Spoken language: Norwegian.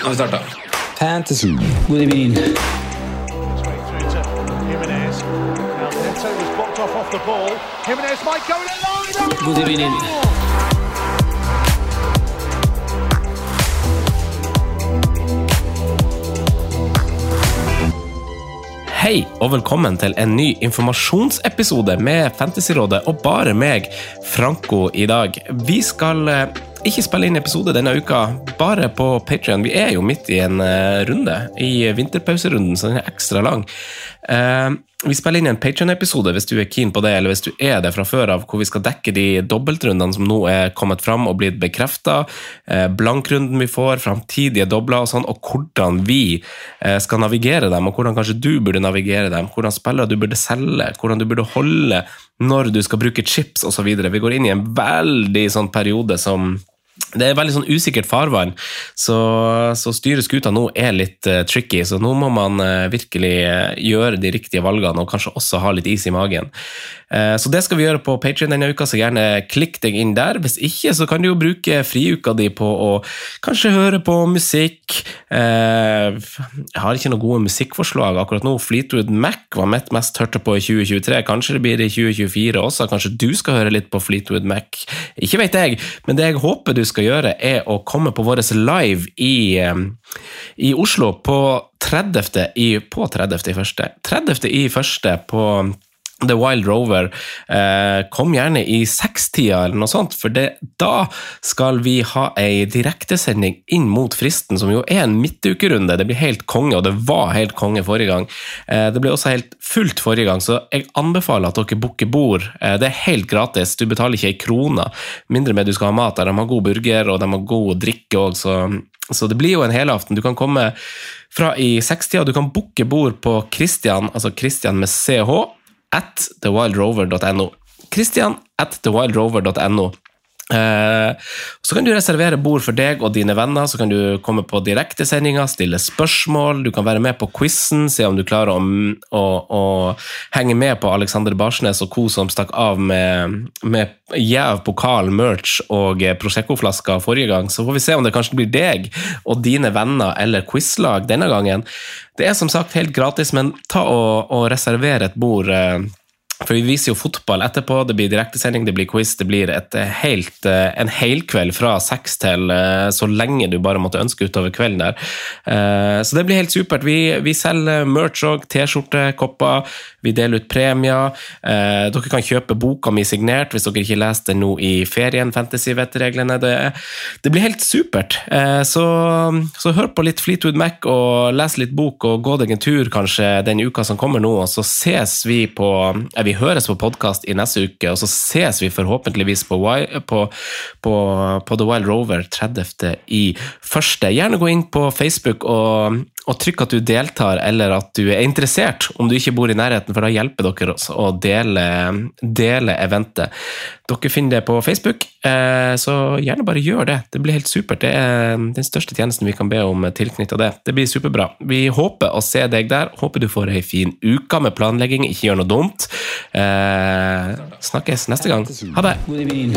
Nå har vi starta. Fantasy. God evening. God evening. Hei og velkommen til en ny informasjonsepisode med Fantasyrådet og bare meg, Franco, i dag. Vi skal eh, ikke spille inn episode denne uka, bare på Patrion. Vi er jo midt i en uh, runde, i vinterpauserunden, så den er ekstra lang. Uh, vi spiller inn en Patrion-episode hvis du er keen på det, eller hvis du er det fra før av, hvor vi skal dekke de dobbeltrundene som nå er kommet fram og blitt bekrefta, blankrunden vi får, framtidige dobler og sånn, og hvordan vi eh, skal navigere dem, og hvordan kanskje du burde navigere dem, hvordan spillere du burde selge, hvordan du burde holde når du skal bruke chips osv. Vi går inn i en veldig sånn periode som det er veldig sånn usikkert farvann, så, så styre skuta nå er litt uh, tricky. Så nå må man uh, virkelig uh, gjøre de riktige valgene, og kanskje også ha litt is i magen. Eh, så det skal vi gjøre på Patreon denne uka, så gjerne klikk deg inn der. Hvis ikke, så kan du jo bruke friuka di på å kanskje høre på musikk. Eh, jeg har ikke noen gode musikkforslag akkurat nå. Fleetwood Mac var mitt mest hørte på i 2023. Kanskje det blir det i 2024 også. Kanskje du skal høre litt på Fleetwood Mac. Ikke vet jeg, men det jeg håper du skal gjøre, er å komme på vår live i, eh, i Oslo på 30. i På 30. i første. 30. i første på The Wild Rover. Eh, kom gjerne i sekstida eller noe sånt, for det, da skal vi ha ei direktesending inn mot fristen, som jo er en midtukerunde. Det blir helt konge, og det var helt konge forrige gang. Eh, det ble også helt fullt forrige gang, så jeg anbefaler at dere booker bord. Eh, det er helt gratis, du betaler ikke ei krone, mindre med du skal ha mat der. De har god burger, og de har god drikke òg, så, så det blir jo en helaften. Du kan komme fra i sekstida, du kan booke bord på Christian, altså Christian med CH at thewildrover.no. Christian at thewildrover.no. Eh, så kan du reservere bord for deg og dine venner, så kan du komme på direktesendinger, stille spørsmål, du kan være med på quizen, se om du klarer å, å, å henge med på Alexander Barsnes og co. som stakk av med, med jæv pokal, merch og Prosecco-flasker forrige gang. Så får vi se om det kanskje blir deg og dine venner eller quizlag denne gangen. Det er som sagt helt gratis, men ta og, og reserver et bord. Eh, for vi viser jo fotball etterpå, det blir direktesending, det blir quiz, det blir et helt, en helkveld fra seks til så lenge du bare måtte ønske utover kvelden der. Så det blir helt supert. Vi, vi selger merch òg, T-skjorte, kopper, vi deler ut premier. Dere kan kjøpe boka mi signert hvis dere ikke leser den nå i ferien, fantasy-vettreglene. Det, det blir helt supert. Så, så hør på litt Fleetwood Mac og les litt bok og gå deg en tur kanskje den uka som kommer nå, og så ses vi på er vi høres på podkast i neste uke, og så ses vi forhåpentligvis på, på, på, på The Wild Rover 30. i første. Gjerne gå inn på Facebook og, og trykk at du deltar, eller at du er interessert, om du ikke bor i nærheten, for da hjelper dere oss å dele, dele eventet. Dere finner det på Facebook, så gjerne bare gjør det. Det blir helt supert. Det er den største tjenesten vi kan be om tilknyttet det. Det blir superbra. Vi håper å se deg der. Håper du får ei en fin uke med planlegging, ikke gjør noe dumt. Eh, snakkes neste gang. Ha det! Good evening.